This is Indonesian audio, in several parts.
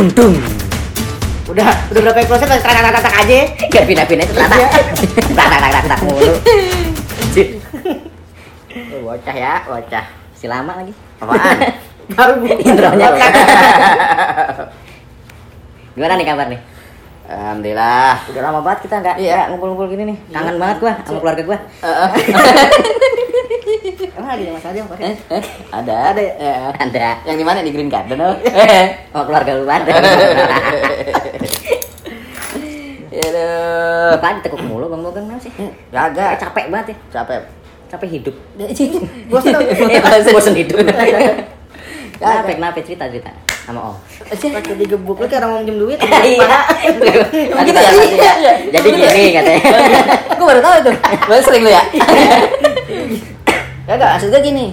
dung dung udah udah berapa proses tak tak tak tak aja. Gak pindah pindah itu tak tak tak tak tak tak mulu bocah ya bocah. Si lama lagi. Apaan? Baru intronya gimana nih kabar nih? Alhamdulillah. udah lama banget kita nggak Iya. ngumpul-ngumpul gini nih. Kangen banget gua sama keluarga gua. emang ada apa Eh, eh, ada. Ada ya? Eh, ada Yang di mana di Green Garden? oh? oh keluarga lu pada Aduh. Apaan ditekuk mulu Bang Bogeng kenapa sih? Gagak. Kayak capek banget ya, Capek. capek hidup. Bosan. Eh, Bosan hidup. Gagak. Kenapa, kenapa cerita cerita sama Om? Pakai digebuk lu kayak orang mau minjem duit. Iya. Gitu ya? Iya. Jadi gini katanya. Gue baru tahu itu. Baru sering lu ya. Gagak, maksud gue gini.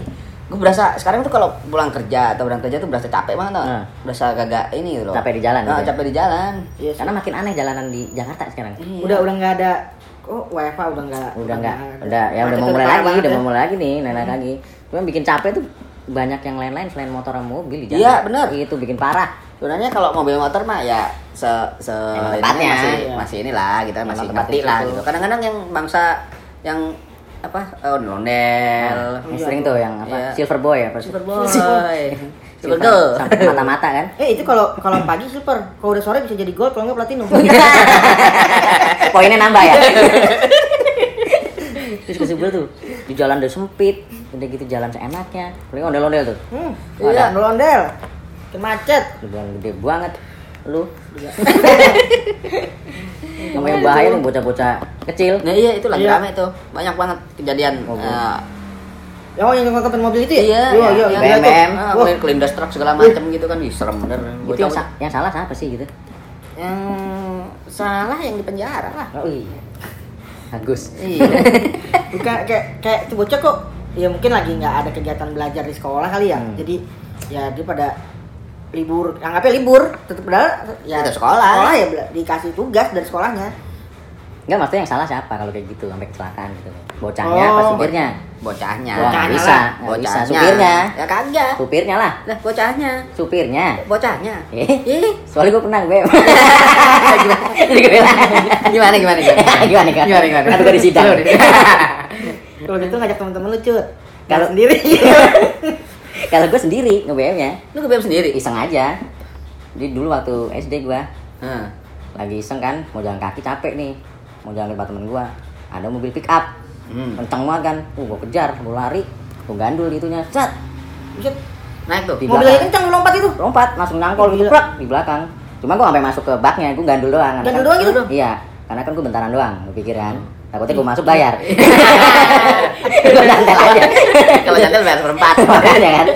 Gue berasa sekarang tuh kalau pulang kerja atau berangkat kerja tuh berasa capek banget tau. Hmm. Berasa gagak ini gitu loh. Capek di jalan Nah, gitu ya? capek di jalan. Iya. Karena makin aneh jalanan di Jakarta sekarang. Iya. udah udah nggak ada oh WFA udah nggak Udah enggak, ada. udah ya udah mau mulai lagi, udah ya. mau mulai lagi nih, naik lagi. Cuma bikin capek tuh banyak yang lain-lain selain motor sama mobil di jalan. Iya, bener. Itu bikin parah. Sebenarnya kalau mobil motor mah ya se se Emang tempatnya. masih Iya. masih inilah kita masih ngerti lah itu. gitu. Kadang-kadang yang bangsa yang apa oh londel Yang sering tuh yang apa? Iya. Silver boy ya, Super boy. boy Super girl Sampai mata-mata kan. eh itu kalau kalau pagi silver kalau udah sore bisa jadi gold kalau nggak platinum Poinnya nambah ya. Terus kesebel tuh di jalan udah sempit, udah gitu jalan seenaknya. Paling ondel-ondel tuh. hmm, iya ondel ke macet Di jalan gede banget. Lu. Kamu yang bahaya nih bocah-bocah kecil. nah iya itu lagi Iya. rame tuh banyak banget kejadian Mobil. Eh, yang yang ngangkatin mobil itu ya iya iya iya yang iya, BMM. tuh. kelindas kelindas truk segala macam gitu kan Ih, serem bener Itu yang, sa- yang salah siapa sih gitu? yang salah yang di penjara lah Oh iya. Agus. iya bukan kayak kayak itu bocah kok ya mungkin lagi nggak ada kegiatan belajar di sekolah kali ya Hmm. jadi ya dia pada libur anggapnya libur tetap padahal ya Tetap sekolah. sekolah ya dikasih tugas dari sekolahnya Enggak maksudnya yang salah siapa kalau kayak gitu sampai kecelakaan gitu. Bocahnya apa Oh. supirnya? bocahnya Bocahnya bisa, lah. nggak bisa. bocahnya Supirnya. ya kagak Supirnya lah. lah bocahnya Supirnya. bocahnya Eh, Ih, soalnya gue pernah gue. Bilang. gimana gimana gimana gimana kan? Gimana, gimana? Kan gue di sidang. kalau gitu ngajak teman-teman lu cut Kalau- kalau sendiri Kalau gue sendiri nge-BM-nya, lu ke BM sendiri iseng aja. Jadi dulu waktu SD gue Hah. lagi iseng kan, mau jalan kaki capek nih, mau jalan tempat temen gue. Ada mobil pick up, Hmm. kenceng banget kan. Uh, gue kejar, gue lari, gue gandul itunya, set, Buset, naik tuh Di mobil belakang. lagi kencang lu lompat itu lompat, langsung nangkol gitu, di belakang. Cuma gue sampai masuk ke baknya, gue gandul doang. Gandul kan- doang gitu? Iya, karena kan gue bentaran doang, gue pikir kan. Takutnya gue masuk bayar. gue nyantel aja. kalau nyantel bayar seperempat Makanya kan.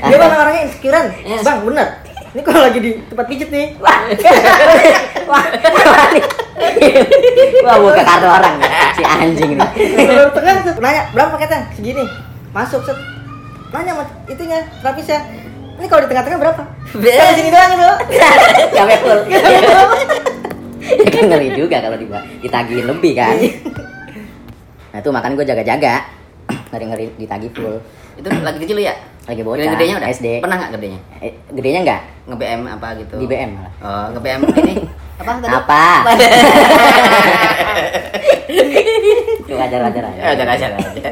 dia bang orangnya insecurean Yes. bang bener ini kalau lagi di tempat pijet nih Wah, wah, wah, buka kartu orang si anjing nih. Lalu tengah tuh nanya berapa paketnya segini masuk set nanya sama itunya terapisnya ini kalau di tengah-tengah berapa Be- Kan di sini doang itu Sampai full. Ya kan ngeri juga kalau diba- ditagihin lebih kan. Nah itu makan gue jaga-jaga. Ngeri ngeri ditagih full. itu lagi kecil lu ya Lagi bocah. Gede- gedenya udah SD. pernah nggak gedenya Eh, gedenya enggak? nge BM apa gitu Di BM malah. oh nge BM ini apa tadi Apa? Lu wajar-wajar aja. ya udah aja aja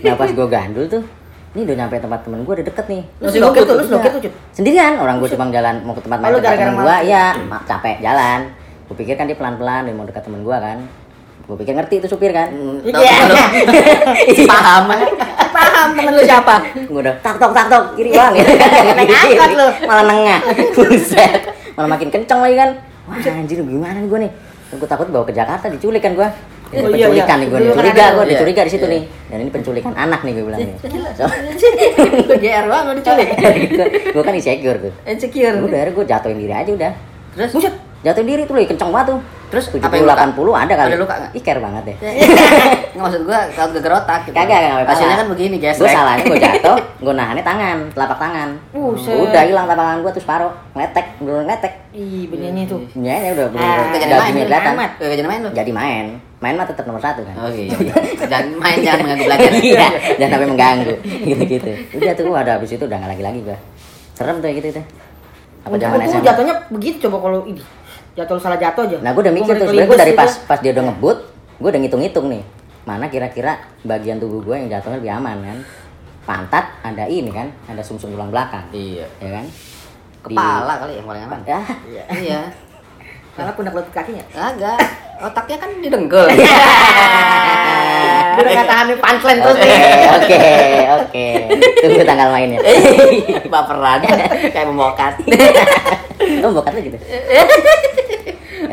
Nah pas gue gandul tuh, ini udah nyampe tempat temen gue udah deket nih. lu snooker tuh lu snooker tuh Sendirian, orang gue cuma jalan mau ke tempat main Oh, dekat gara-gara temen gue, iya capek jalan. Gue pikir kan dia pelan-pelan, dia mau dekat temen gue kan. Gue pikir ngerti itu supir kan. Tahu Iya. lu. Paham. Paham temen lu siapa? Gue udah tak tok tak tok kiri bang Naik angkot lu. malah nengah. Buset. Malah makin kenceng lagi kan. Wah anjir gimana nih gue nih? Gue takut bawa ke Jakarta diculik kan gue Oh, iya, penculikan iya. nih gue kan curiga gue tuh. dicuriga Iya, di situ iya. nih. Dan ini penculikan anak nih gue bilang nih. So, lu GR banget diculik. Gue kan insecure tuh insecure. Udah akhirnya gue jatuhin diri aja udah. Terus? Buset jatuhin diri tuh lagi kenceng banget tuh. Terus tujuh apa yang puluh luka? delapan puluh ada kali. Ada luka nggak? iker banget deh. Nggak maksud gua kalau geger otak gitu. Kagak, kagak apa-apa. hasilnya kan begini guys gue salahnya gue jatuh gue nahannya tangan telapak tangan. Buset. udah hilang telapak tangan gue tuh separuh ngeletek bener ngeletek ih benihnya tuh. Ya ya udah bener Ah, Gak jadi main kelihatan. Gak jadi main lu. Jadi main. Main mah tetap nomor satu kan. Oh iya dan main jangan mengganggu belajar. Iya jangan sampai mengganggu. Gitu gitu udah tuh gua ada habis itu udah nggak lagi lagi gue serem tuh gitu itu apa zaman SMA jatuhnya begitu coba kalau ini. Jatuh salah jatuh aja. nah gue udah mikir tuh sebenarnya gue dari pas pas dia udah ngebut gue udah ngitung-ngitung nih mana kira-kira bagian tubuh gue yang jatuhnya lebih aman kan pantat ada ini kan ada sumsum tulang belakang Iya. ya kan Di- Kepala kali yang paling aman. ya Iya. Karena pundak lutut kakinya. Agak. Otaknya kan didengkul. Dia udah nggak tahan nih punchline terus nih. oke oke tunggu tanggal mainnya Baperan. Kayak memokat. oh bokat lu gitu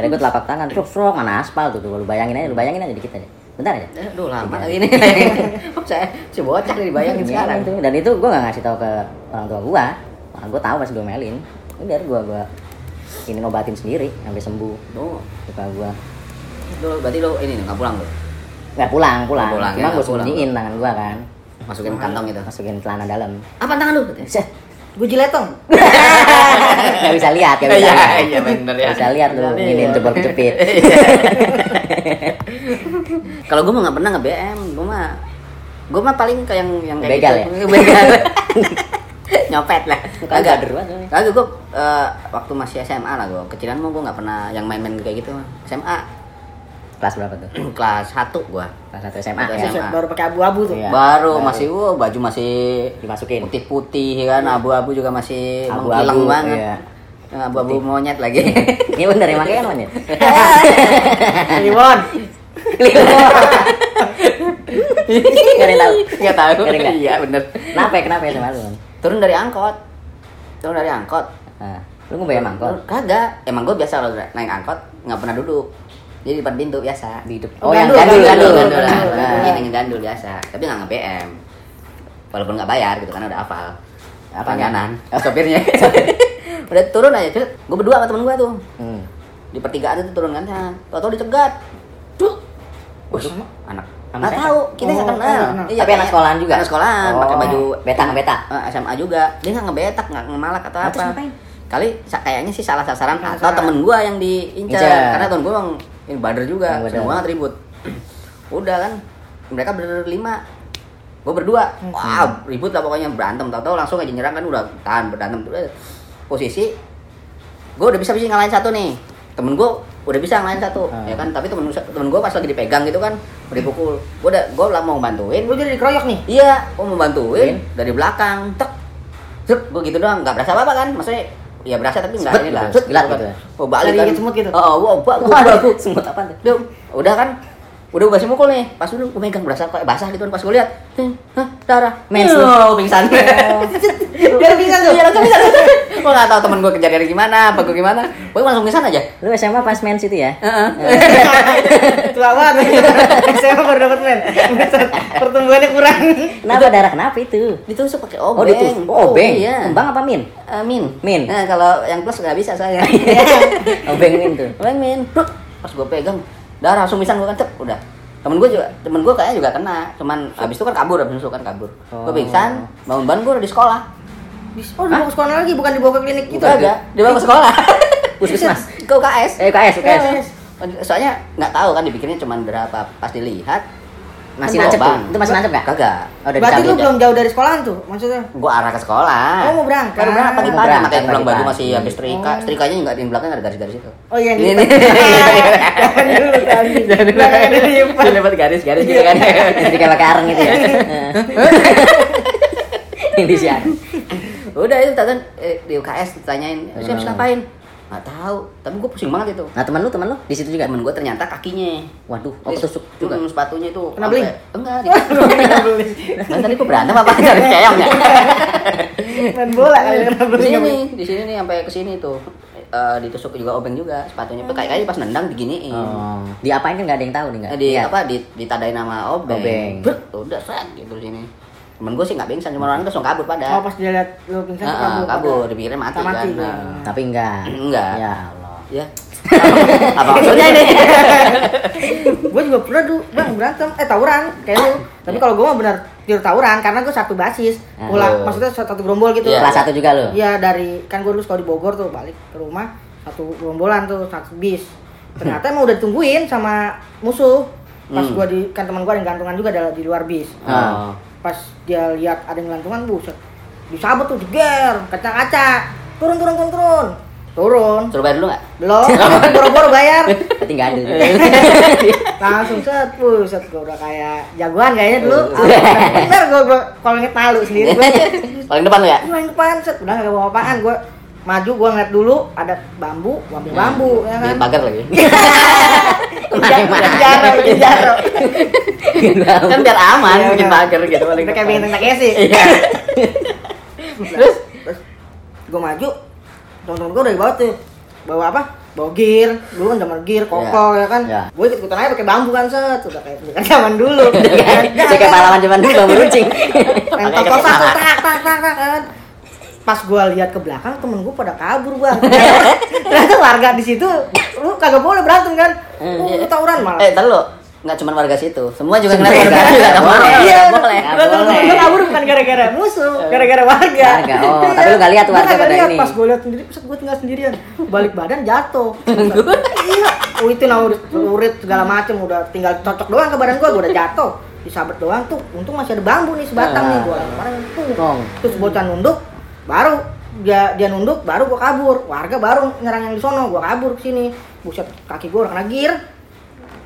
Akhirnya gue telapak tangan, truk truk mana aspal tuh, tuh, lu bayangin aja, lu bayangin aja dikit aja, bentar aja. Aduh lama lagi nih. Saya si bocah nih dibayangin Iya, sekarang. itu. Dan itu gue gak ngasih tahu ke orang tua gue, malah gue tahu pas gue melin, udah gue gue ini ngobatin sendiri sampai sembuh Tuh. luka gue. Lu berarti lu ini nih nggak pulang lu. Nggak pulang pulang, pulang, cuma ya, gue sembunyiin tangan gue kan, Masukin kantong itu. masukin celana dalam. Apa tangan lu? Set. Gue jiletong. Gak bisa lihat, gak bisa Iya, lihat. iya, bener ya. Nggak bisa lihat lu, ini jebol kejepit. Kalau gue mah nggak pernah nge BM, gue mah gue mah paling kayak yang yang kayak Begal gitu. Begal. Nyopet lah. Banget lu. Kagak gue eh, waktu masih SMA lah gue. Kecilan mah gue nggak pernah yang main-main kayak gitu. SMA Kelas berapa tuh? kelas 1 gue. Kelas 1 SMA Satu ya? SMA. Baru pakai abu-abu tuh. Iya. Baru baru. masih wah baju masih Dimasukin. putih-putih kan, abu-abu juga masih Abu-abu, mengkilang banget. iya. Nah, Abu-abu monyet lagi. Ini bener ya makanya monyet. Liwon. Gak ada yang tahu. Nggak tahu. Nggak. Iya bener. Kenapa ya? Kenapa ya sama lu? Turun dari angkot. Turun dari angkot. Nah, lu mau bayar mangkok? Kagak. Emang gue biasa kalau naik angkot nggak pernah duduk. Jadi di depan pintu biasa. Di depan. Oh, Oh, yang gandul, gandul, gandul, gandul. gandul, Nah, Ini yang gandul biasa. Tapi nggak nge-BM. Walaupun nggak bayar gitu karena udah hafal. Apa Langganan. Sopirnya. udah turun aja. Gue berdua sama temen gue tuh. Hmm. Di pertigaan itu turun kan. Tau-tau dicegat. Duh. Bos, anak Sama nggak tahu, kita nggak Oh, kenal. kenal. Tapi anak sekolahan juga? Anak sekolahan, Oh, pakai baju beta, beta. Eh, SMA juga. Dia nggak ngebetak, nggak ngemalak atau apa. Kali kayaknya sih salah sasaran atau temen gua yang diincar. Incar. Karena temen gua emang ini bader juga, bader. seneng banget ribut. Udah kan, mereka berlima. Gue berdua, Hmm. wah ribut lah pokoknya berantem. Tahu-tahu langsung aja nyerang kan udah tahan berantem. Udah, Posisi, gue udah bisa bisa ngalahin satu nih. Temen gue udah bisa ngalahin satu, Hmm. ya kan. Tapi temen temen gue pas lagi dipegang gitu kan, udah dipukul. Gue udah gue lah mau bantuin, Lu jadi dikeroyok nih. Iya, gue mau bantuin dari belakang. Tek. Tek, gue gitu doang, nggak berasa apa-apa kan? Maksudnya ya berasa tapi nggak Sebet ini lah. gitu, sekilat gitu ya? Oh, balik kan. semut gitu? Oh, wow, bagus, Waduh, bagus. semut apa tuh? Udah kan? Udah gue mukul nih. Pas dulu gue megang berasa kayak basah gitu kan pas gue lihat. "Ih, Hah, darah. Mens lu. Oh, pingsan. Biar bisa tuh. Iya, langsung pingsan. Gue nggak tahu temen gue kejadian gimana, apa gue gimana. Gue langsung pingsan aja. Lu SMA pas mens itu ya? Tua banget. Saya baru dapat men. Pertumbuhannya kurang. Kenapa darah kenapa itu? Ditusuk pakai Oh, obeng. ditusuk. Oh, beng. iya. Kembang apa min? Eh, min. Min. Nah, kalau yang plus nggak bisa saya. Oh, beng min tuh. Beng min. Pas gue pegang, darah langsung misan gue kan cep, udah. Temen gue juga, temen gue kayaknya juga kena. Cuman abis itu kan kabur, abis itu kan kabur. Oh. Gue pingsan, bangun-bangun gue udah di sekolah. Oh, dibawa ke sekolah lagi bukan dibawa ke klinik gitu. Itu aja, dibawa ke sekolah. Puskesmas. ke UKS. Eh, UKS, UKS. Soalnya nggak tahu kan dipikirnya cuman berapa. Pas dilihat, Masih kan nancep tuh? Itu masih nancep nggak? Kagak. Oh, Berarti lu belum jauh dari sekolahan tuh maksudnya. Gue arah ke sekolah. Oh, mau berangkat. Baru berangkat pagi-pagi. Makanya pulang baju masih habis setrika. Setrikanya nggak di belakang ada garis-garis itu. Oh iya Ini, ini. ini. Jangan dulu kan. Jangan dulu diimpan. Dia dapat garis-garis gitu kan. Jadi kayak pakai areng gitu ya? Ini sih. Udah itu tadi eh, di UKS ditanyain, "Eh, "Siap ngapain?" Nggak tahu, tapi gue pusing banget itu. Nah, teman lu, teman lu di situ juga? Temen gue ternyata kakinya. Waduh, oh Terus, ketusuk juga. mm, sepatunya itu. Kena sampai- beling? Enggak. di- Nah, tadi gue berantem apa dari keong ya? Main bola kali kena Di sini, di sini nih sampai ke sini tuh. Eh, ditusuk juga obeng juga sepatunya. Kayak kayaknya pas nendang diginiin. Oh, diapain kan nggak ada yang tahu nih nggak? Nah, di Iya. apa di ditadain nama obeng. Obeng. Brek, udah set gitu di sini. Temen gue sih nggak pingsan, cuma orang itu langsung kabur pada. Oh pas dia lihat lu pingsan Heeh, kabur. kabur, dipikirnya mati, kan. ya. Nah. Tapi enggak. Enggak. Ya Allah. Ya. apa maksudnya ini? gue juga pernah tuh bang berantem eh tawuran kayak lu tapi kalau gue mah bener tidur tawuran karena gue satu basis pulang maksudnya satu gerombol gitu Iya. Kelas satu juga lu? Iya dari kan gue dulu sekolah di Bogor tuh balik ke rumah satu gerombolan tuh satu bis ternyata emang udah ditungguin sama musuh pas Hmm. gua di kan teman gue ada yang gantungan juga ada di luar bis Oh. Pas dia lihat ada yang gantungan buset disabet tuh jeger kaca-kaca. Turun turun turun turun. Turun. Suruh bayar dulu nggak? belum boro-boro bayar. Berarti nggak ada. langsung set set gue udah kayak jagoan kayaknya dulu. Iya. bener gue kalau inget malu sendiri gue Paling depan lu ya? yang depan set. Udah gak bawa apaan gue maju gue ngeliat dulu ada bambu gue ambil bambu ya kan? Bikin pagar lagi. Bikin jaro bikin jaro. Kan biar aman Iya, bikin iya. pagar gitu paling Udah kayak depan. bintang Takeshi Iya. terus? Terus gue maju temen-temen gue udah di bawah tuh. Bawa apa? Bawa gear dulu kan zaman gear koko ya kan? Iya. gue ikut ikutan aja pakai bambu kan set. Udah kayak udah kayak zaman dulu. Saya kayak pahlawan zaman dulu bambu runcing. main tak tak tak kan pas gue lihat ke belakang temen gue pada kabur bang ternyata warga di situ lu kagak boleh berantem kan Hmm, oh, iya. lu tawuran malah Eh, lu. Nggak cuma warga situ. Semua juga ngeliat Semua. warga. Nggak boleh. Iya, Nggak boleh. Temen-temen boleh. gue kabur bukan gara-gara musuh, gara-gara warga. Warga, oh, tapi lu nggak lihat warga pada ini. Pas gue lihat sendiri, set gue tinggal sendirian. Balik badan jatuh. iya, oh itu nah urit, segala macem udah tinggal cocok doang ke badan gue, gue udah jatuh. Disabet doang tuh, untung masih ada bambu nih sebatang nih gue kemarin tuh. Terus bocah nunduk, baru dia dia nunduk, baru gue kabur. Warga baru nyerang yang di sono, gue kabur ke sini. Buset, kaki gue udah kena gear.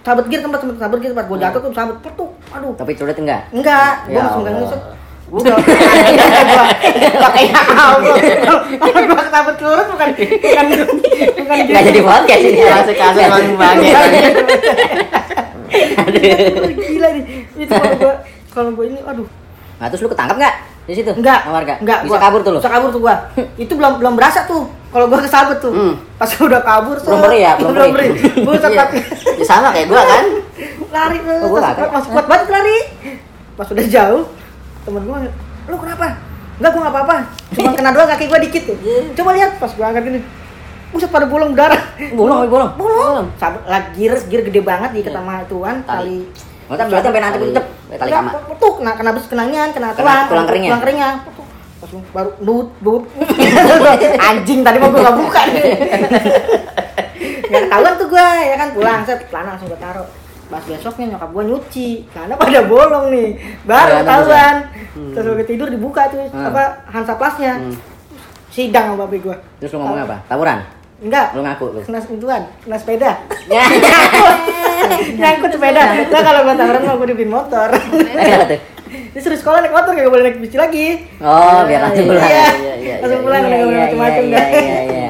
Sabet gear tempat tempat sabet gear tempat gue jatuh tuh sabet petuk. Aduh, Tapi curhat enggak? Enggak, gua Ya langsung Allah. kayak Gua udah gua kayak Allah. Gua ketabut lurus bukan bukan bukan Nggak jadi podcast ini. Iya, sekali emang banget. Gila nih. Itu kalau gua kalau gua ini aduh. Nah, terus lu ketangkap nggak di situ? Enggak, warga. enggak. Bisa gua- kabur tuh lu. Bisa kabur tuh gua. Itu belum belum berasa tuh. Kalau gua kesabet tuh. Hmm. Pas udah kabur Belum beri ya, belum beri. beri. Gua Iya. sempat Ya sama kayak gua kan. lari tuh. Oh, gua kagak. Pas kuat banget lari. Pas udah jauh, temen gua lu kenapa? Enggak, gua nggak apa-apa. Cuma kena doang kaki gua dikit tuh. Coba lihat pas gua angkat gini. Buset pada bolong darah. Bolong, bolong. Bolong. Sabut lagi gear, gear gede banget di ketama tuan Tali. tapi berarti sampai nanti tetep. Enggak, kama. Petuk, kena kena bus kenangan, kena Kena tulang, tulang keringnya? Tulang keringnya. Baru nut, nut. Anjing tadi mau gua nggak buka nih. Gak ketahuan tuh gua, ya kan pulang set, celana langsung gua taruh. Pas besoknya nyokap gua nyuci, karena pada bolong nih. Baru Celana ketahuan. Terus gua tidur dibuka tuh Hmm. apa Hansa Plusnya. Hmm. Sidang sama babi gua. Terus lu ngomong apa? Tawuran? Enggak, Lu ngaku lu. kena sentuhan, kena sepeda. Ya. Nyangkut sepeda. Nah kalau gua tawuran mau gua dibeliin motor. Dia suruh sekolah naik motor gak boleh naik bis lagi. Oh, biar langsung pulang. Iya, iya, iya, langsung iya, pulang iya, udah gak boleh iya, macam-macam iya, dah. iya, iya.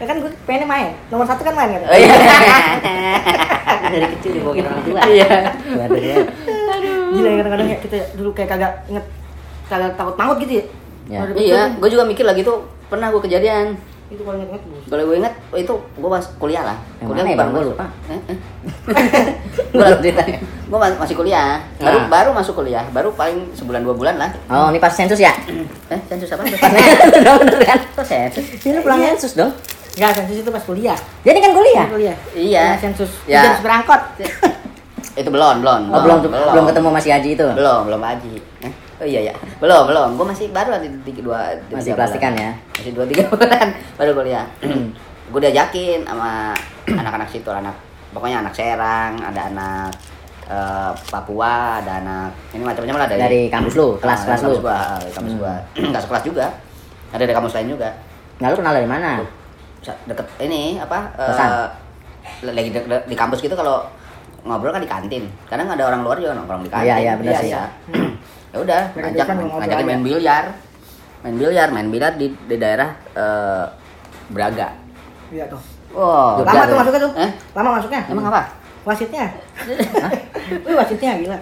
Ya kan gue pengen main. Nomor satu kan main kan. Oh iya. Dari kecil dibawain orang tua. Iya. Waduh, ya. Gila ya kadang-kadang ya kita dulu kayak kagak inget kagak takut maut gitu ya. Ya. Iya, gua juga mikir lagi tuh pernah gua kejadian. Itu kalau inget-inget bus. Kalau gue inget, oh, itu gue pas kuliah lah. Yang kuliah mana ya, baru Bang? Lupa. Eh, eh. gue ceritanya. Gue masih kuliah. Baru Nah. baru masuk kuliah. Baru paling sebulan dua bulan lah. Oh, ini pas sensus ya? Eh, sensus apa? Dong, bener kan? Kok sensus? Ya, lu pulang sensus dong. Enggak, sensus itu pas kuliah. Jadi kan kuliah. Kuliah. Iya. Nah, sensus. Ya. Sensus berangkot. itu belum, belum. Oh, belum belum ketemu Mas Haji itu. Belum, belum haji. Eh? Oh iya ya, belum belum. Gue masih baru tiga dua. Masih plastikan bulan. ya? Masih dua tiga bulan baru kuliah. gue diajakin sama anak-anak situ, anak pokoknya anak Serang, ada anak eh, Papua, ada anak ini macam-macam lah dari Dari kampus lu, kelas Ah, kelas dari lu. kampus gua, ah, kampus Hmm. gua. Nggak sekelas juga. Ada dari kampus lain juga. Nah, lu kenal dari mana? Deket ini apa? eh, Kosan? lagi de- de- di kampus gitu kalau ngobrol kan di kantin. Kadang ada orang luar juga nongkrong di kantin. Iya, iya, benar sih. Biasa. Ya udah, ngajak ngajakin aja. main biliar. Main biliar, main biliar di, di daerah eh, Braga. Iya tuh. Oh, Jogja Lama tuh. tuh masuknya tuh. Eh? Lama masuknya. Emang apa? Wasitnya. Wih, wasitnya gila.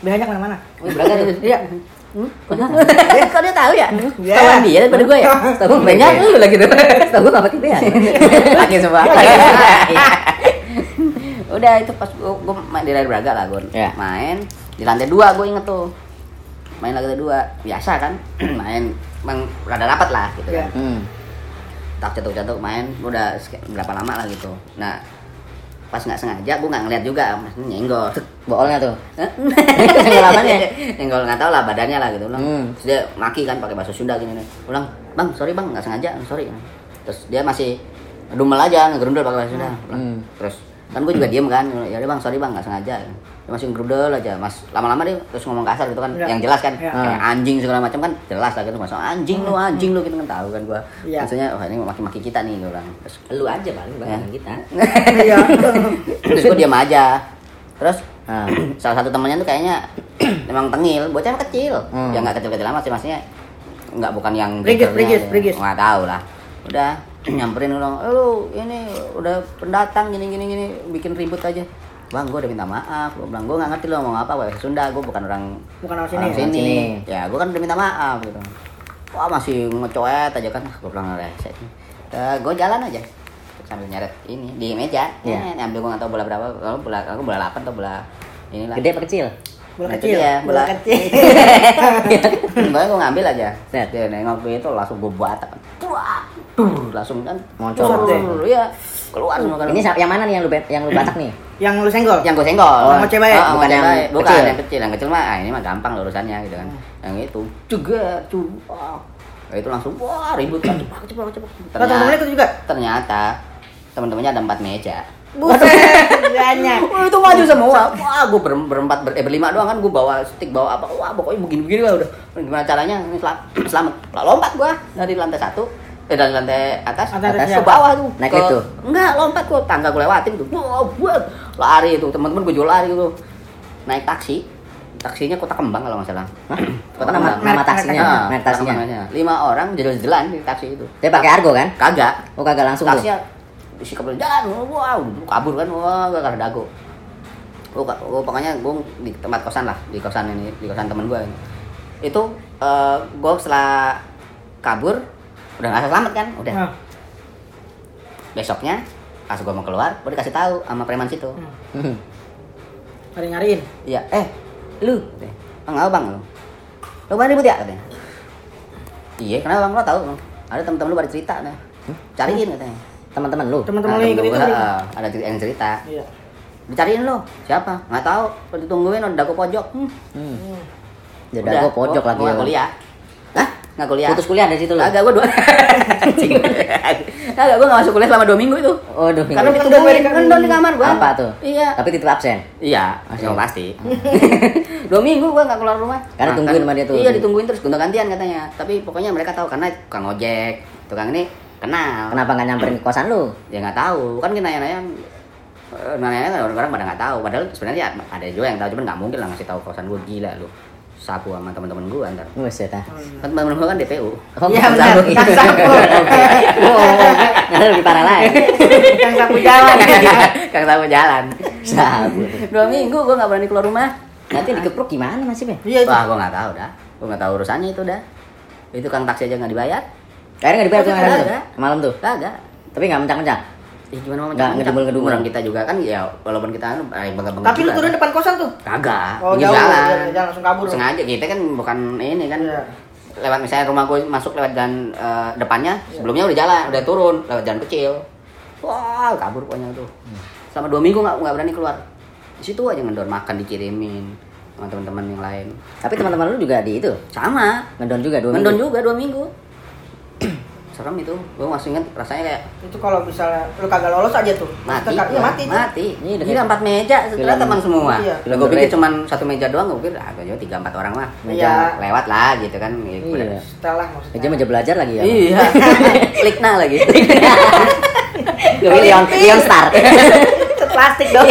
Banyak mana-mana. Wih, Braga tuh. Iya. Eh, Kok dia tahu ya? Iya. Tahuan dia daripada gue ya? Tahu Banyak BB. lu lagi tuh. Tahu enggak pakai bea. Lagi semua. Udah itu pas gua, gua main di daerah Braga lah gue. Ya. Main di lantai dua gue inget tuh. Main lantai dua biasa kan. main emang rada rapat lah gitu Iya. kan. Hmm. Tak catuk-catuk main udah berapa lama lah gitu. Nah pas nggak sengaja gue nggak ngeliat juga maksudnya nyenggol Boolnya tuh. nyenggol apanya nyenggol nggak tahu lah badannya lah gitu ulang Hmm. terus dia maki kan pakai bahasa Sunda gini nih ulang bang sorry bang nggak sengaja sorry terus dia masih dumel aja ngegerundel pakai bahasa Sunda Ulang. Hmm. terus kan gue juga diem kan ya udah bang sorry bang nggak sengaja dia masih ngerudel aja mas lama-lama dia terus ngomong kasar gitu kan Iya. yang jelas kan Iya. kayak anjing segala macam kan jelas lah gitu masuk anjing lu anjing lu gitu kan tahu kan gue Iya. maksudnya wah ini maki-maki kita nih bilang terus Lu aja paling bukan Ya. kita. Iya. terus gue diam aja terus Ah. salah satu temannya tuh kayaknya memang tengil bocah kecil Hmm. ya nggak kecil-kecil amat sih maksudnya nggak bukan yang brigis, aja. brigis. nggak tahu lah udah nyamperin orang "Eh, lu ini udah pendatang gini gini gini bikin ribut aja bang gue udah minta maaf gue bilang gue nggak ngerti lo ngomong apa bahasa Sunda gue bukan orang Bukan orang sini. orang sini. sini. ya gue kan udah minta maaf gitu wah masih ngecoet aja kan gue bilang reset gue jalan aja sambil nyeret ini di meja Iya. ya, ambil gue nggak tahu bola berapa kalau bola aku bola 8 atau bola inilah Gede apa kecil? Bola Nah, itu kecil. dia, Bola bola- kecil. Pokoknya gue ngambil aja. Set. Dia nengok gue itu langsung gue. Wah, tuh, langsung kan. Moncong. Tuh, Iya, keluar semua kan. Ini yang mana nih yang lu bet- yang lu batak nih? Yang lu senggol. yang gue senggol. Oh, ngoceh baik. Ah, Bukan ngoceh yang baik. bukan kecil. yang kecil. Yang kecil mah ah, ini mah gampang lah urusannya gitu kan. Yang itu juga tuh. Nah, itu langsung wah ribut kan. Cepat cepat cepat. Temen-temennya itu juga. ternyata teman-temannya ada empat meja. Buset, banyak. Wah itu maju semua. Wah gue ber, berempat ber, eh, berlima doang kan gue bawa stick bawa apa. Wah pokoknya begini-begini lah udah. Gimana caranya ini selam, selamat. Lah, lompat gua dari lantai satu eh dari lantai atas, Atas, atas ke bawah tuh. Naik Ke- tuh? Enggak, lompat gua tangga gue lewatin tuh. Wah, buat lari itu teman-teman gue jual lari gitu. Naik taksi. Taksinya kota kembang kalau nggak salah. Hah? Kota nama, kembang. nama taksinya, Ah, nama kota taksinya. Lima orang jalan-jalan di taksi itu. Dia pakai argo kan? Kagak. Oh kagak langsung tuh. taksinya isi kabel jalan wow kabur kan wah gak ada dago. Oh, ka- oh, pokoknya gue di tempat kosan lah di kosan ini di kosan temen gue itu eh gue setelah kabur udah nggak selamat kan udah. Nah, besoknya pas gue mau keluar gue dikasih tahu sama preman situ. Hmm. nyari-nyariin. iya eh lu katanya, oh, nggak bang lu. Lu bang ribut ya katanya? Iya kenapa bang lo tahu? Bang ada temen-temen lu pada cerita katanya. Cariin katanya Teman-teman lu. Teman-teman Nah, lu yang ikut itu. ada yang cerita Iya. dicariin lo siapa nggak tahu Udah ditungguin udah dago pojok hmm. Hmm. Jadi gua pojok gua- lagi. gua ya. nggak kuliah Hah? nggak kuliah Putus kuliah dari situ lu. Agak gua dua. Agak gua nggak masuk kuliah selama dua minggu itu Oh, dua minggu. karena ditungguin udah ngendon di kamar gua Apa tuh? iya Tapi titip absen. iya Masih. pasti dua minggu gua nggak keluar rumah Karena ditungguin sama dia tuh. iya ditungguin terus gonta gantian katanya tapi pokoknya mereka tahu karena tukang ojek tukang ini kenal Kenapa nggak nyamperin ke kosan lu? ya nggak tahu kan kita nanya-nanya eh, nanya-nanya orang-orang pada nggak tahu padahal sebenarnya ada juga yang tahu cuman nggak mungkin lah ngasih tahu kosan gue gila lu sapu sama teman-teman gue ntar Buset ah. kan teman-teman gue kan DPU Oh, Iya, benar. Kang. Oke. Oh, nah, lebih parah lagi. Yang sapu jalan. kang sapu jalan Sabu. dua minggu gue nggak berani keluar rumah Nanti dikeprok gimana nasibnya? Iya wah gue nggak tahu dah gue nggak tahu urusannya itu dah itu kang taksi aja nggak dibayar Akhirnya nggak dibayar tuh ada tuh? Malam tuh. kagak Tapi nggak mencang-mencang. Ya gimana mau Nggak ngedumel-ngedumel. Orang kita juga kan ya walaupun kita eh, bangga-bangga Tapi lu turun depan kosan tuh. Kagak, Oh, jauh, jalan. iya, jalan langsung kabur. Sengaja kita kan bukan ini kan Iya. lewat misalnya rumah gue masuk lewat jalan eh, depannya, sebelumnya udah jalan, udah turun lewat jalan kecil. Wah, kabur pokoknya tuh. Selama dua minggu nggak nggak berani keluar. Di situ aja ngendor makan dikirimin sama teman-teman yang lain. Tapi teman-teman lu juga di itu. Sama, Ngedon juga dua ngendon minggu. juga dua minggu. Serem itu, gue masih inget rasanya kayak Itu kalau misalnya lu kagak lolos aja tuh. mati, Iya, mati. mati. Ini udah Gila empat meja, setelah teman semua. Iya. Gue pikir cuma satu meja doang, gue pikir ah, gue tiga empat orang mah. Iya. Lewat lah gitu kan. Iya. Setelah maksudnya. Meja meja belajar lagi ya. Iya. Klikna lagi. Gue Leon, Leon Star. Itu plastik dong.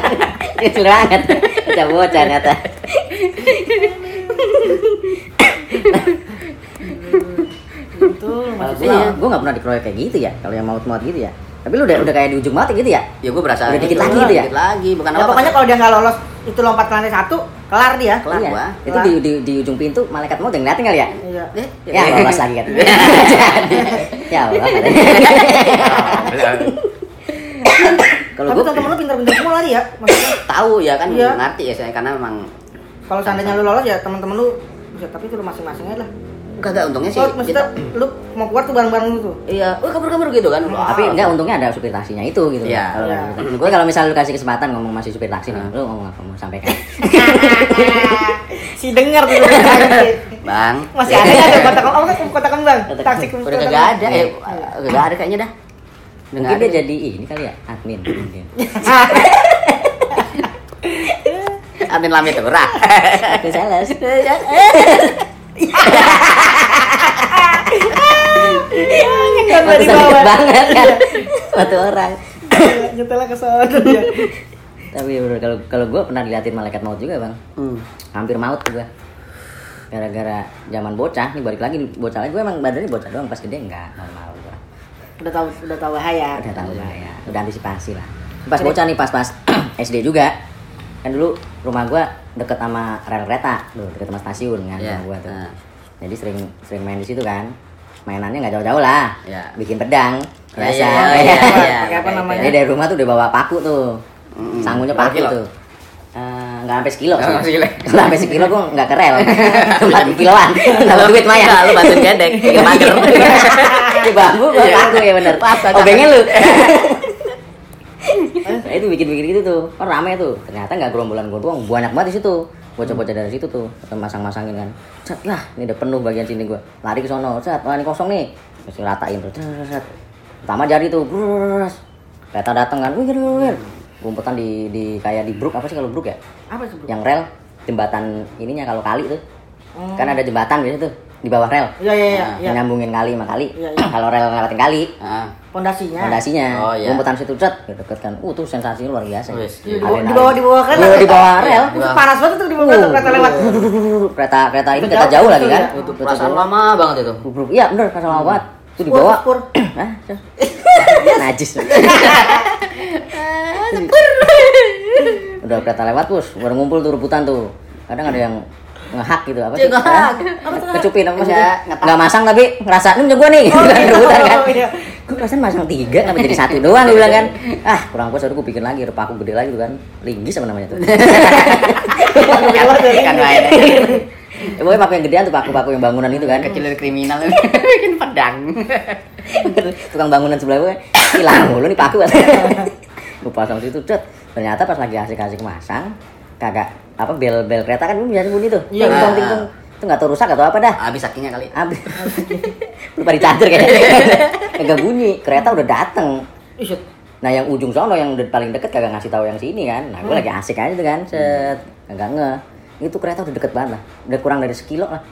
Itu banget. Bocah bocah ternyata. Itu masih Iya, iya. gue gak pernah dikeroyok kayak gitu ya. Kalau yang maut-maut gitu ya. Tapi lu udah udah kayak di ujung mati gitu ya. Ya gue berasa Udah dikit lagi gitu ya? Dikit lagi, bukan Ya apa. pokoknya kalau dia nggak lolos itu lompat ke lantai satu, kelar dia. Kelar Iya. gua. Itu di, di, di ujung pintu malaikat maut yang ngeliatin kali ya. Iya. Ya lolos lagi kan. ya Allah. Kalau Tapi gue teman-teman lu pintar-pintar semua lari ya. Maksudnya Tahu ya kan Iya. ngerti ya saya karena memang kalau seandainya lu lolos ya teman-teman lu bisa tapi itu lu masing-masing aja lah. Kagak untungnya sih. Oh, maksudnya lu mau keluar tuh bareng-bareng tuh. Iya, wah kabur-kabur gitu kan. Wah. tapi enggak untungnya ada supir taksinya itu gitu. Iya. Kalau Iya. gitu. Gue kalau misalnya lu kasih kesempatan ngomong masih supir taksi nih, lu ngomong apa mau sampaikan? si dengar tuh. Bang. Masih ada nggak tuh kota kembang? Oh, kan kota kembang. Kota Taksi Udah kagak ada, eh Iya. kagak ada kayaknya dah. Mungkin dia jadi ini kali ya, admin mungkin. Admin lamit tuh, rah. Admin Kan Waktu di bawah. banget kan. Satu orang. Nyetelnya ke sana dia. Tapi bro, kalau kalau gue pernah diliatin malaikat maut juga bang. Hmm. Hampir maut gue. Gara-gara zaman bocah, nih balik lagi bocah lagi. Gue emang badannya bocah doang, pas gede enggak normal gue. Udah tahu udah tahu bahaya. Udah tahu lah ya, udah antisipasi lah. Pas bocah nih, pas-pas SD juga. Kan dulu rumah gue deket sama rel kereta, deket sama stasiun kan Iya. rumah gue tuh. Nah. Jadi sering sering main di situ kan. Mainannya nggak jauh-jauh lah. Iya. Bikin pedang. Iya, Biasa. iya, iya, iya. Pakai apa namanya? Jadi dari rumah tuh udah bawa paku tuh. Mm-mm. Sanggulnya paku kilo? tuh. Eh, nggak sampai sekilo Nggak sampai sih. sekilo. Nggak sampai sekilo gue nggak kerel. Empat kiloan. Dapat duit mah ya. Enggak, lu bantuin gedek, pagar. Di bambu gue Iya. paku ya bener. Obengnya lu. Nah, itu bikin-bikin gitu tuh. Kan rame tuh. Ternyata nggak gerombolan gue doang, banyak banget di situ. Bocah-bocah dari situ tuh, masang-masangin kan. Set lah, ini udah penuh bagian sini gue. Lari ke sono, set, wah ini kosong nih. Terus ratain tuh, set. Pertama jadi tuh, brus. Kereta dateng kan, wih, wih. Gumputan di, di kayak di brook apa sih kalau brook ya? Apa itu? Bro? Yang rel jembatan ininya kalau kali tuh. Hmm. Kan ada jembatan biasanya tuh di bawah rel. Iya iya iya. Nah. Yang nyambungin kali sama kali. Iya, iya. kalau rel ngelewatin kali. Pondasinya. fondasinya Oh, iya. gumputan situ cet deket kan uh tuh sensasinya luar biasa Wis, Di bawah di bawah di bawah kan. Di bawah rel Itu panas banget tuh di bawah Uh, kereta lewat. kereta kereta ini Itu kereta jauh, jauh itu lagi kan ya. Itu Kereta perasaan lama banget itu. Iya bener pas lama banget itu di bawah. Hah? najis udah kereta lewat bos baru ngumpul tuh rebutan tuh kadang ada yang ngehak gitu apa sih? Ngehak. Kecupin apa maksudnya? Enggak, masang tapi ngerasa ini punya gua nih. Oh, iya. Rebutan kan. Oh, iya. Gue perasaan masang tiga apa jadi satu doang dia bilang kan. Ah, kurang puas udah gue bikin lagi repaku gede lagi tuh kan. Linggis apa namanya tuh. Kan main. Ya, pokoknya paku yang gedean tuh paku-paku yang bangunan itu kan. Kecil dari kriminal bikin pedang. Tukang bangunan sebelah gue hilang mulu nih paku. gue pasang situ, cet. Ternyata pas lagi asik-asik masang, kagak apa bel-bel kereta kan biasa bunyi tuh. Iya. Ting tong ting tong. Itu nggak tahu rusak atau apa dah. Habis sakinya kali. Abis. Lupa di charger kayaknya. Kagak bunyi, kereta udah dateng. Nah yang ujung sono yang udah paling deket kagak ngasih tahu yang sini kan. Nah gue lagi asik aja tuh kan, set. Kagak nge. Itu kereta udah deket banget lah. Udah kurang dari sekilo lah.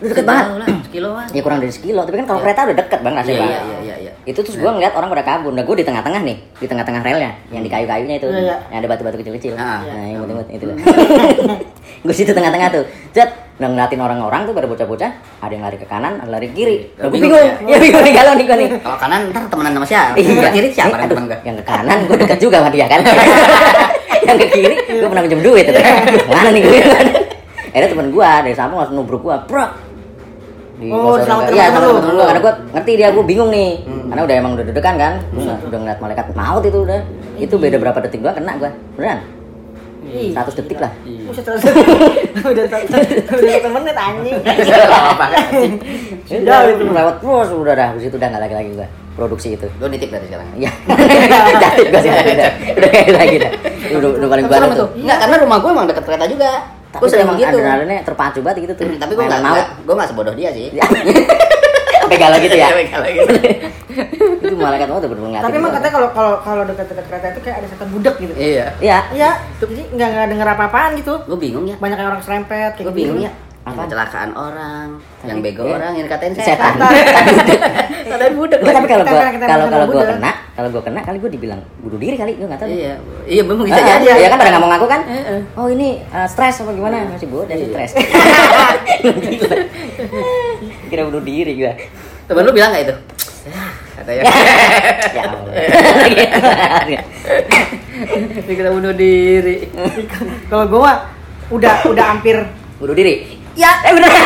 Udah deket banget. Lah, sekiloan. Ya kurang dari sekilo, tapi kan kalau kereta udah deket bang rasanya iya, iya, iya. Itu terus gue ngeliat orang pada kabur. Nah gue di tengah-tengah nih, di tengah-tengah relnya, yang di kayu-kayunya itu, Iya, iya. yang ada batu-batu kecil-kecil. Ah. Nah yang imut-imut itu. gue situ tengah-tengah tuh, cet. Udah ngeliatin orang-orang tuh pada bocah-bocah, ada yang lari ke kanan, ada lari ke kiri. Iya, Gue bingung ya? bingung nih galau nih gue nih. Kalau kanan ntar temenan sama siapa? Iya. Kiri siapa Eh, yang aduh, temen gue? Yang ke kanan gue deket juga sama dia kan. yang ke kiri gue pernah minjem duit. Mana nih gue? Akhirnya temen gue dari samping langsung nubruk gue, bro. Di Oh, Iya, lu. sama temen lu. Karena gue ngerti dia, gue bingung nih. Hmm. Karena udah emang udah dedekan kan. Nggak- udah ngeliat malaikat maut itu udah. Itu beda berapa detik doang kena gue. Beneran? 100 detik lah. Buset, terus. Udah satu udah satu menit anjing. Sih. Udah, itu lewat terus udah dah. Di situ udah nggak lagi-lagi gue produksi itu. Lu nitip dari sekarang. Iya. Jadi gue sih udah udah kayak lagi dah. Udah udah paling banget tuh. tuh. Enggak, karena rumah gue emang deket kereta juga. Tapi Gue sering emang gitu. adrenalinnya terpacu banget gitu tuh. Tapi gue nggak gue nggak sebodoh dia sih. Ya. Galau gitu ya. Galau gitu. itu malaikat mau tuh bener Tapi emang katanya kalau kalau kalau dekat-dekat kereta itu kayak ada setan budak gitu. Iya. Iya. Iya, jadi nggak nggak denger apa-apaan gitu. Gue bingung ya. Banyak yang orang serempet kayak Gue gitu. bingung ya. Apa? Kecelakaan orang, yang bego Iya. orang, yang dikatain Setan. setan. Budak. Enggak, tapi kalau gua kalau kalau gua kena, kalau gua kena kali gua dibilang bunuh diri kali, gua enggak tahu. Iya, iya memang bisa Ah, jadi. Iya kan pada nggak mau ngaku kan? Oh ini uh, stres apa gimana? Masih bodoh sih Iya. stres. Kira bunuh diri gua. Temen lu bilang nggak itu? Katanya. Ya Allah. Dikira bunuh diri. Kalau gua udah udah hampir bunuh diri. Ya Eh bener.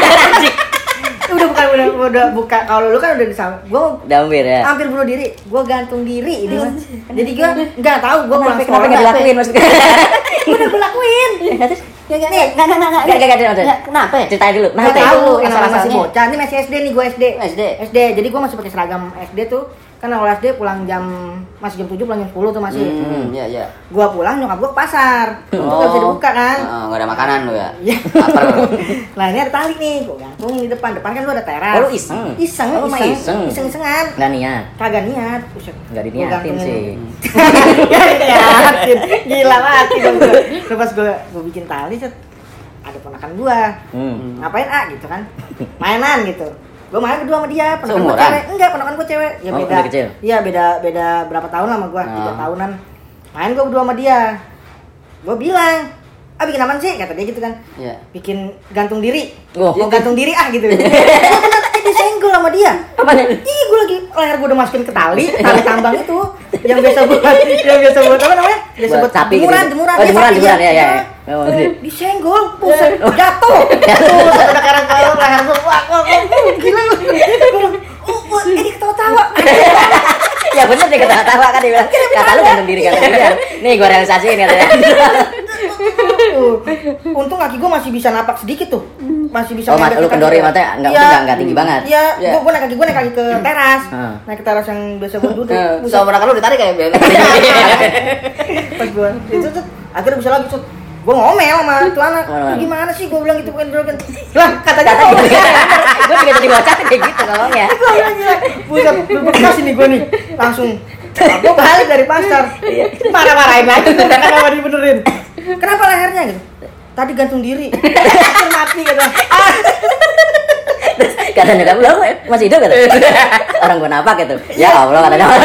udah bukan udah udah buka kalau lu kan udah disam gua Udah hampir ya. hampir bunuh diri gua gantung diri ini mah jadi gua nggak tahu gua pulang Kenapa sekolah kenapa nggak dilakuin maksudnya? udah gua lakuin Ya, terus? Nggak, nggak, Nih, nggak, nggak, nggak, Gak, gak, gak, Nggak, Kenapa? ya? Ceritain dulu. Nah, Nggak Ceritain tahu, namanya masih bocah. Ini masih SD nih gue SD. SD. SD. Jadi gue masih pakai seragam SD tuh. Kan awal SD pulang jam masih jam 7 pulang jam 10 tuh masih. Hmm, iya, iya. Gua pulang nyokap gua ke pasar. Itu nggak bisa dibuka kan. Oh, nggak ada makanan lu ya? Iya. Nah ini ada tali nih, gua gantungin di depan. Depan kan lu ada teras. Oh, lu iseng? Iseng, Oh, iseng, iseng. iseng, isengan. Nggak niat. Kagak niat. Gua diniatin sih. ya niatin. Gila banget gua. Terus pas gua, gua bikin tali set ada ponakan gua. Hmm. Ngapain ah gitu kan? Mainan gitu. Gua main berdua sama dia, ponakan gua Seumuran? cewek. Enggak, ponakan gua cewek. Ya Oh, beda. Iya, beda beda berapa tahun sama gua? Tiga Oh. tahunan. Main gua berdua sama dia. Gua bilang, "Ah, bikin apaan sih?" kata dia gitu kan. Iya. Bikin gantung diri. Oh. Mau gantung diri ah gitu. Disenggol sama dia. Apa nih? Ih, gue lagi leher gue udah masukin ke tali, tali tambang itu yang biasa buat yang biasa buat apa namanya? Biasa Buat sapi gitu. jemuran, jemuran, Oh, jemuran, jemuran, ya, ya, Iya. ya. Disenggol, buset, jatuh. Jatuh, sampai sekarang kalau leher gue, wah, gila lu. Gue oh, ini ketawa-tawa. Ya bener dia ketawa-tawa kan dia bilang. Kata lu gantung diri, gantung diri. Nih gua realisasiin katanya. Tuh. Untung kaki gue masih bisa napak sedikit tuh. Masih bisa Oh, mat- lu kendori gua. matanya nggak- Iya. nggak- nggak tinggi banget. Iya, Iya. gue gue naik kaki gue naik kaki ke teras. Hmm. Naik ke teras yang biasa gue duduk. Buset. Sama ponakan lu ditarik kayak biar. pas gue itu tuh akhirnya bisa lagi tuh gue ngomel sama tuh anak Gimana? gimana sih gue bilang gitu bukan bukan lah katanya Kata gue gue juga jadi bocah kayak gitu ngomongnya. gue bilang gila buset berbekas ini gue nih langsung gue balik dari pasar marah-marahin lagi tuh kenapa dibenerin kenapa lehernya gitu tadi gantung diri mati gitu ah Terus kata nyokap lu masih hidup kata. Orang gua napak gitu. Ya Allah katanya.